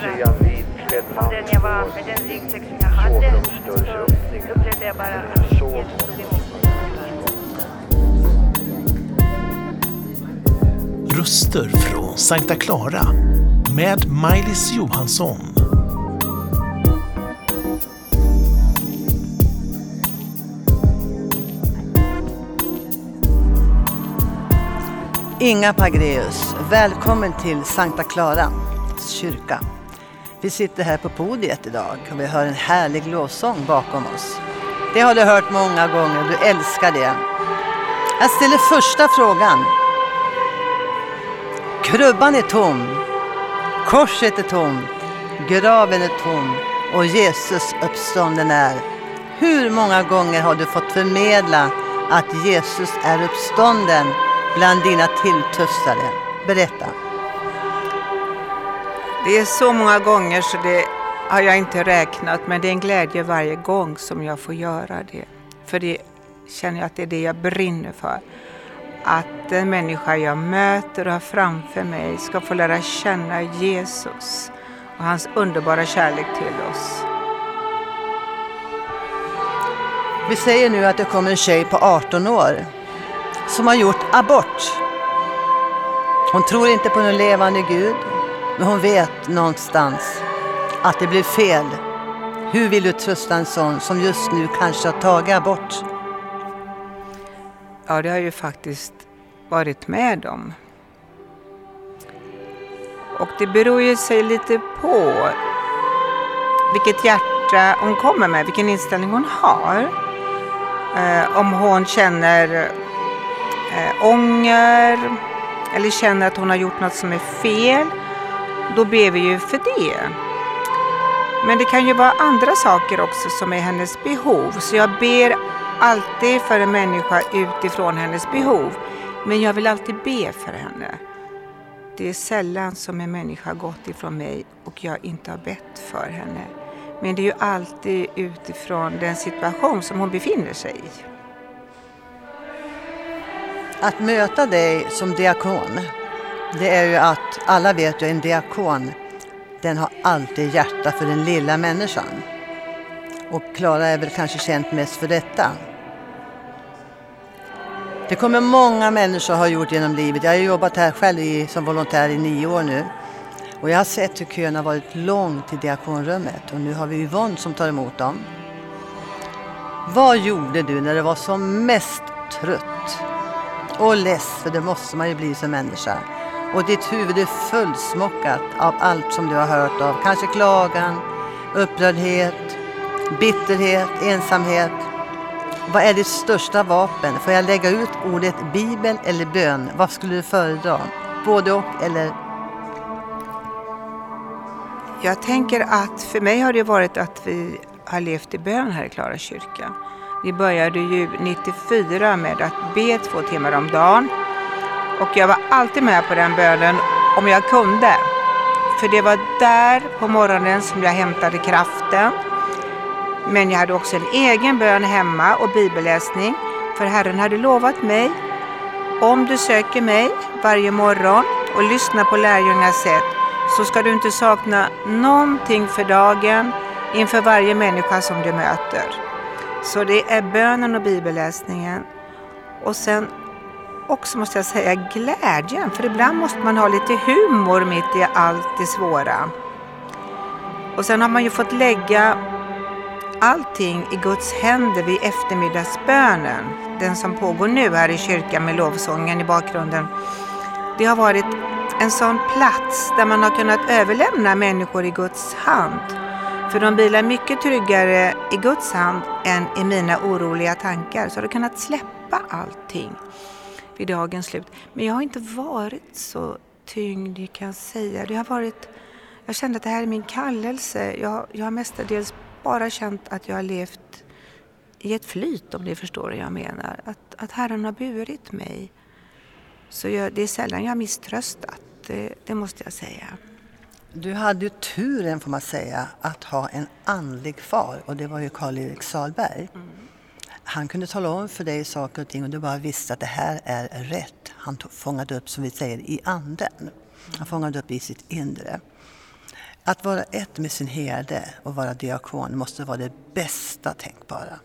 reagera på den jag var med den ryggsäck som jag hade. Så upplevde jag bara att Jesus tog emot mig. Röster från Sankta Clara med Maj-Lis Johansson. Inga Pagreus, välkommen till Sankta Clara kyrka. Vi sitter här på podiet idag och vi hör en härlig lovsång bakom oss. Det har du hört många gånger, du älskar det. Jag ställer första frågan. Krubban är tom, korset är tomt, graven är tom och Jesus uppstånden är. Hur många gånger har du fått förmedla att Jesus är uppstånden bland dina tilltufsare? Berätta. Det är så många gånger så det har jag inte räknat men det är en glädje varje gång som jag får göra det. För det känner jag att det är det jag brinner för. Att den människa jag möter och har framför mig ska få lära känna Jesus och hans underbara kärlek till oss. Vi säger nu att det kommer en tjej på 18 år som har gjort abort. Hon tror inte på någon levande Gud, men hon vet någonstans att det blir fel. Hur vill du trösta en sån som just nu kanske har tagit abort? Ja, det har jag ju faktiskt varit med om. Och det beror ju sig lite på vilket hjärta hon kommer med, vilken inställning hon har. Eh, om hon känner eh, ånger eller känner att hon har gjort något som är fel, då ber vi ju för det. Men det kan ju vara andra saker också som är hennes behov. Så jag ber alltid för en människa utifrån hennes behov. Men jag vill alltid be för henne. Det är sällan som en människa gått ifrån mig och jag inte har bett för henne. Men det är ju alltid utifrån den situation som hon befinner sig i. Att möta dig som diakon, det är ju att alla vet ju en diakon, den har alltid hjärta för den lilla människan. Och Klara är väl kanske känt mest för detta. Det kommer många människor ha gjort genom livet. Jag har jobbat här själv i, som volontär i nio år nu. Och jag har sett hur kön har varit lång till diakonrummet och nu har vi Yvonne som tar emot dem. Vad gjorde du när du var som mest trött och less, för det måste man ju bli som människa. Och ditt huvud är fullsmockat av allt som du har hört av. Kanske klagan, upprördhet, bitterhet, ensamhet. Vad är ditt största vapen? Får jag lägga ut ordet bibel eller bön? Vad skulle du föredra? Både och eller? Jag tänker att för mig har det varit att vi har levt i bön här i Klara kyrka. Vi började ju 94 med att be två timmar om dagen. Och jag var alltid med på den bönen om jag kunde. För det var där på morgonen som jag hämtade kraften. Men jag hade också en egen bön hemma och bibelläsning. För Herren hade lovat mig, om du söker mig varje morgon och lyssnar på lärjungarnas sätt så ska du inte sakna någonting för dagen inför varje människa som du möter. Så det är bönen och bibelläsningen. Och sen också måste jag säga glädjen, för ibland måste man ha lite humor mitt i allt det svåra. Och sen har man ju fått lägga allting i Guds händer vid eftermiddagsbönen. Den som pågår nu här i kyrkan med lovsången i bakgrunden. Det har varit en sån plats där man har kunnat överlämna människor i Guds hand. För de vilar mycket tryggare i Guds hand än i mina oroliga tankar. Så har du kunnat släppa allting vid dagens slut. Men jag har inte varit så tyngd, jag kan säga. Det har varit, jag kände att det här är min kallelse. Jag, jag har mestadels bara känt att jag har levt i ett flyt, om ni förstår vad jag menar. Att, att Herren har burit mig. Så jag, det är sällan jag har misströstat, det, det måste jag säga. Du hade ju turen, får man säga, att ha en andlig far och det var ju Karl-Erik Salberg. Mm. Han kunde tala om för dig saker och ting och du bara visste att det här är rätt. Han fångade upp, som vi säger, i anden. Han fångade upp i sitt inre. Att vara ett med sin herde och vara diakon måste vara det bästa tänkbara.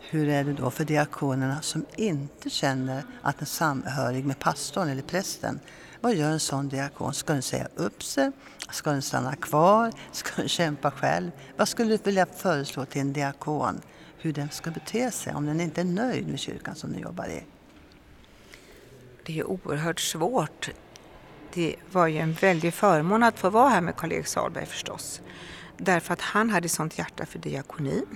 Hur är det då för diakonerna som inte känner att den samhörig med pastorn eller prästen? Vad gör en sån diakon? Ska den säga upp sig? Ska den stanna kvar? Ska den kämpa själv? Vad skulle du vilja föreslå till en diakon? Hur den ska bete sig om den inte är nöjd med kyrkan som den jobbar i? Det är oerhört svårt. Det var ju en väldig förmån att få vara här med Karl-Erik Sahlberg förstås. Därför att han hade sånt hjärta för diakonin.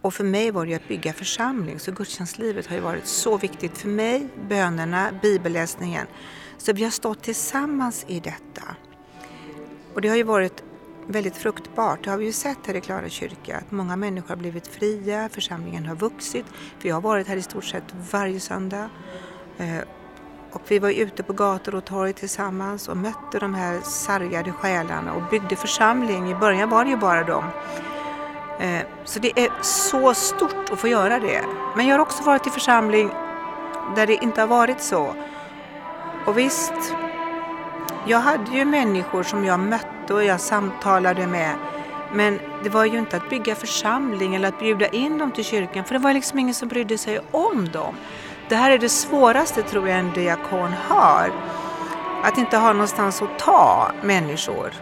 Och för mig var det ju att bygga församling, så gudstjänstlivet har ju varit så viktigt för mig, bönerna, bibelläsningen. Så vi har stått tillsammans i detta. Och det har ju varit väldigt fruktbart. Det har vi ju sett här i Klara kyrka, att många människor har blivit fria, församlingen har vuxit. Vi har varit här i stort sett varje söndag. Eh, och vi var ute på gator och torg tillsammans och mötte de här sargade själarna och byggde församling. I början var det ju bara dem. Eh, så det är så stort att få göra det. Men jag har också varit i församling där det inte har varit så. Och visst, jag hade ju människor som jag mötte och jag samtalade med. Men det var ju inte att bygga församling eller att bjuda in dem till kyrkan för det var liksom ingen som brydde sig om dem. Det här är det svåraste tror jag en diakon har. Att inte ha någonstans att ta människor.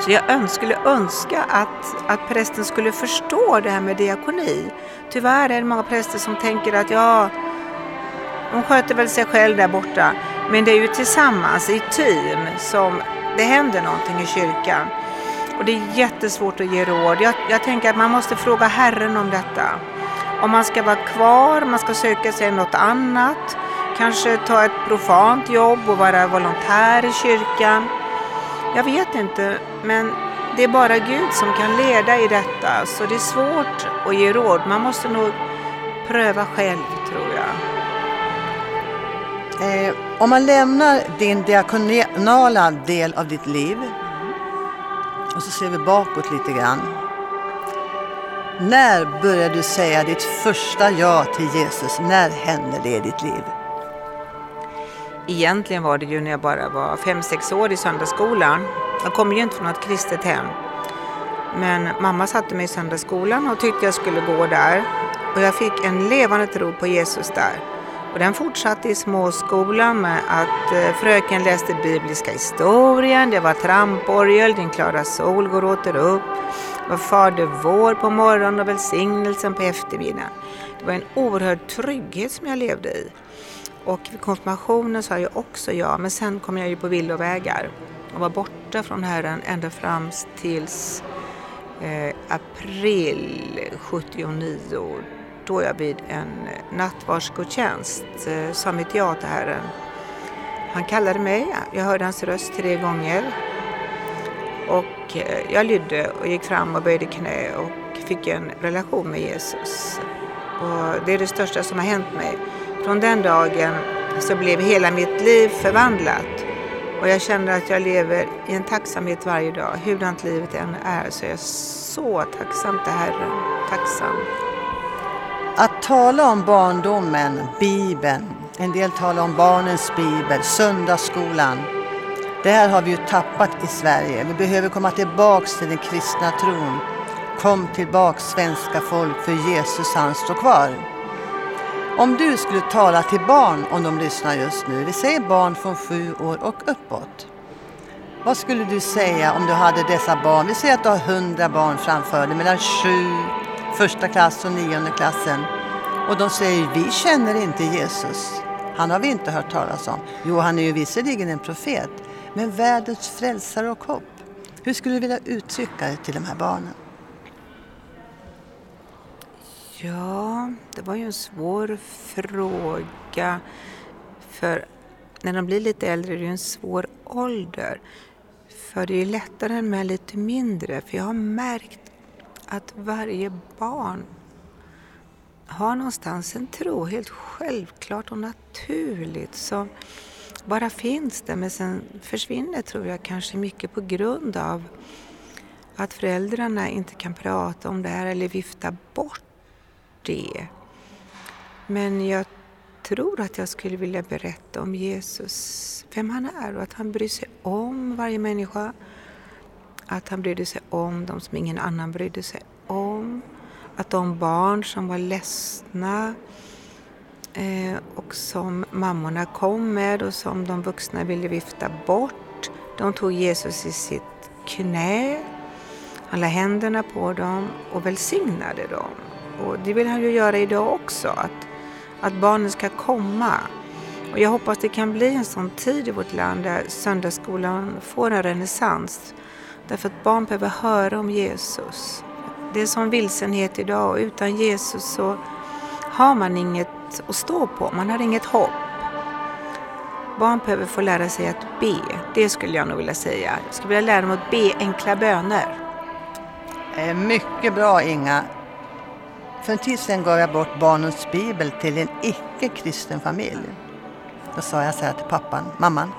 Så jag skulle önska att, att prästen skulle förstå det här med diakoni. Tyvärr är det många präster som tänker att ja, de sköter väl sig själv där borta. Men det är ju tillsammans, i team, som det händer någonting i kyrkan. Och det är jättesvårt att ge råd. Jag, jag tänker att man måste fråga Herren om detta. Om man ska vara kvar, om man ska söka sig något annat. Kanske ta ett profant jobb och vara volontär i kyrkan. Jag vet inte, men det är bara Gud som kan leda i detta. Så det är svårt att ge råd. Man måste nog pröva själv. Eh, om man lämnar din diakonala del av ditt liv och så ser vi bakåt lite grann. När började du säga ditt första ja till Jesus? När hände det i ditt liv? Egentligen var det ju när jag bara var 5-6 år i söndagsskolan. Jag kommer ju inte från något kristet hem. Men mamma satte mig i söndagsskolan och tyckte jag skulle gå där. Och jag fick en levande tro på Jesus där. Och den fortsatte i småskolan med att eh, fröken läste bibliska historien, det var tramporgel, Din klara sol går åter upp, det var Fader vår på morgonen och välsignelsen på eftermiddagen. Det var en oerhörd trygghet som jag levde i. Och vid konfirmationen sa jag också ja, men sen kom jag ju på villovägar och var borta från Herren ända fram tills eh, april 79 då jag vid en nattvardsgudstjänst eh, som sa mitt ja till Herren. Han kallade mig, jag hörde hans röst tre gånger och eh, jag lydde och gick fram och böjde knä och fick en relation med Jesus. Och det är det största som har hänt mig. Från den dagen så blev hela mitt liv förvandlat och jag känner att jag lever i en tacksamhet varje dag. Hurdant livet än är så är jag så tacksam till Herren. Tacksam. Att tala om barndomen, Bibeln, en del talar om barnens bibel, söndagsskolan. Det här har vi ju tappat i Sverige. Vi behöver komma tillbaks till den kristna tron. Kom tillbaks svenska folk, för Jesus han står kvar. Om du skulle tala till barn, om de lyssnar just nu, vi säger barn från sju år och uppåt. Vad skulle du säga om du hade dessa barn? Vi säger att du har hundra barn framför dig mellan sju, första klass och nionde klassen. Och de säger, vi känner inte Jesus. Han har vi inte hört talas om. Jo, han är ju visserligen en profet, men världens frälsare och hopp. Hur skulle du vilja uttrycka det till de här barnen? Ja, det var ju en svår fråga. För när de blir lite äldre är det ju en svår ålder. För det är lättare med lite mindre. För jag har märkt att varje barn har någonstans en tro, helt självklart och naturligt, som bara finns där. Men sen försvinner, tror jag, kanske mycket på grund av att föräldrarna inte kan prata om det här eller vifta bort det. Men jag tror att jag skulle vilja berätta om Jesus, vem han är och att han bryr sig om varje människa. Att han brydde sig om de som ingen annan brydde sig om. Att de barn som var ledsna eh, och som mammorna kom med och som de vuxna ville vifta bort, de tog Jesus i sitt knä. Han la händerna på dem och välsignade dem. Och det vill han ju göra idag också, att, att barnen ska komma. Och jag hoppas det kan bli en sån tid i vårt land där söndagsskolan får en renässans. Därför att barn behöver höra om Jesus. Det är sån vilsenhet idag och utan Jesus så har man inget att stå på, man har inget hopp. Barn behöver få lära sig att be, det skulle jag nog vilja säga. Jag skulle vilja lära dem att be enkla böner. Eh, mycket bra Inga. För en tid sedan gav jag bort barnens bibel till en icke-kristen familj. Då sa jag så här till pappan, mamman,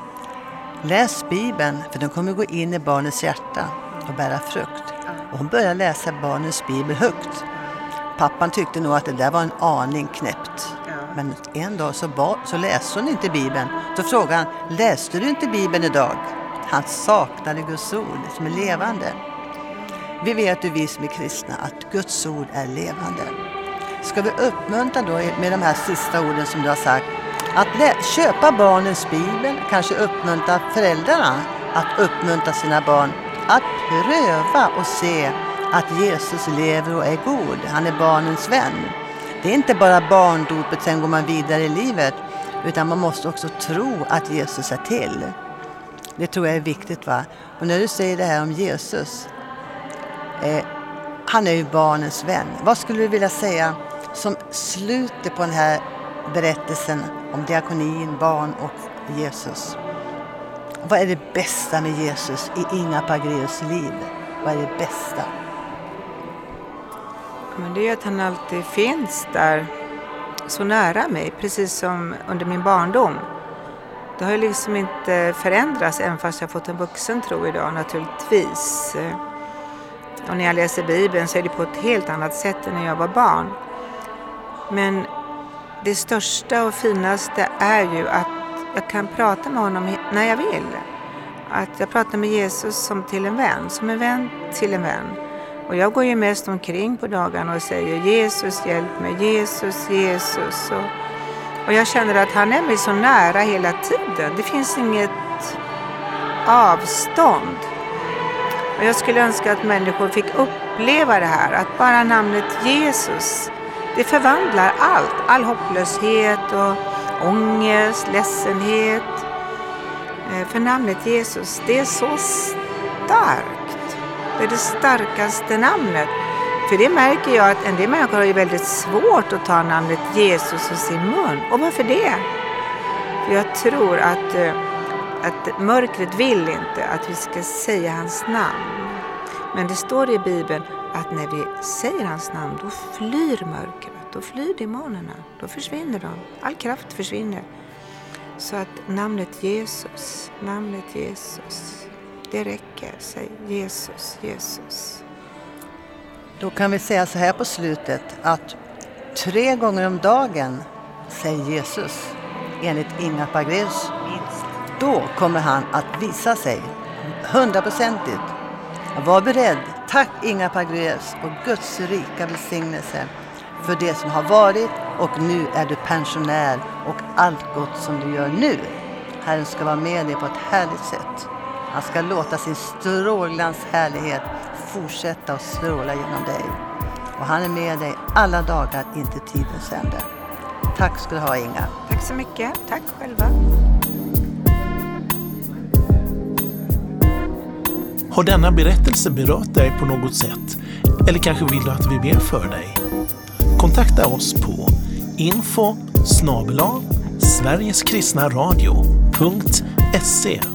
läs bibeln för den kommer gå in i barnets hjärta och bära frukt. Och hon började läsa barnens bibel högt. Pappan tyckte nog att det där var en aning knäppt. Men en dag så, ba, så läste hon inte bibeln. Då frågade han, läste du inte bibeln idag? Han saknade Guds ord som är levande. Vi vet ju vi som är kristna att Guds ord är levande. Ska vi uppmuntra då med de här sista orden som du har sagt att köpa barnens bibel, kanske uppmuntra föräldrarna att uppmuntra sina barn att pröva och se att Jesus lever och är god. Han är barnens vän. Det är inte bara barndopet, sen går man vidare i livet, utan man måste också tro att Jesus är till. Det tror jag är viktigt. va? Och när du säger det här om Jesus, eh, han är ju barnens vän. Vad skulle du vilja säga som slutet på den här berättelsen om diakonin, barn och Jesus? Vad är det bästa med Jesus i Inga Pagreus liv? Vad är det bästa? Men det är att han alltid finns där så nära mig, precis som under min barndom. Det har liksom inte förändrats även fast jag fått en vuxen tro idag naturligtvis. Och när jag läser Bibeln så är det på ett helt annat sätt än när jag var barn. Men det största och finaste är ju att jag kan prata med honom när jag vill. Att jag pratar med Jesus som till en vän, som en vän till en vän. Och jag går ju mest omkring på dagarna och säger Jesus hjälp mig, Jesus, Jesus. Och, och jag känner att han är mig så nära hela tiden. Det finns inget avstånd. Och jag skulle önska att människor fick uppleva det här, att bara namnet Jesus, det förvandlar allt. All hopplöshet och ångest, ledsenhet. Eh, för namnet Jesus, det är så starkt. Det är det starkaste namnet. För det märker jag att en del människor har ju väldigt svårt att ta namnet Jesus i sin mun. Och varför det? För jag tror att, eh, att mörkret vill inte att vi ska säga hans namn. Men det står i Bibeln att när vi säger hans namn då flyr mörkret. Då flyr demonerna. Då försvinner de. All kraft försvinner. Så att namnet Jesus, namnet Jesus, det räcker. Säg Jesus, Jesus. Då kan vi säga så här på slutet att tre gånger om dagen säg Jesus enligt Inga Pagreus. Då kommer han att visa sig hundraprocentigt. Var beredd. Tack Inga Pagreus och Guds rika välsignelse för det som har varit och nu är du pensionär och allt gott som du gör nu. Herren ska vara med dig på ett härligt sätt. Han ska låta sin strålglans härlighet fortsätta att stråla genom dig. Och han är med dig alla dagar in till tidens ände. Tack ska du ha Inga. Tack så mycket. Tack själva. Har denna berättelse berört dig på något sätt? Eller kanske vill du att vi ber för dig? Kontakta oss på info snabel-a sverigeskristnaradio.se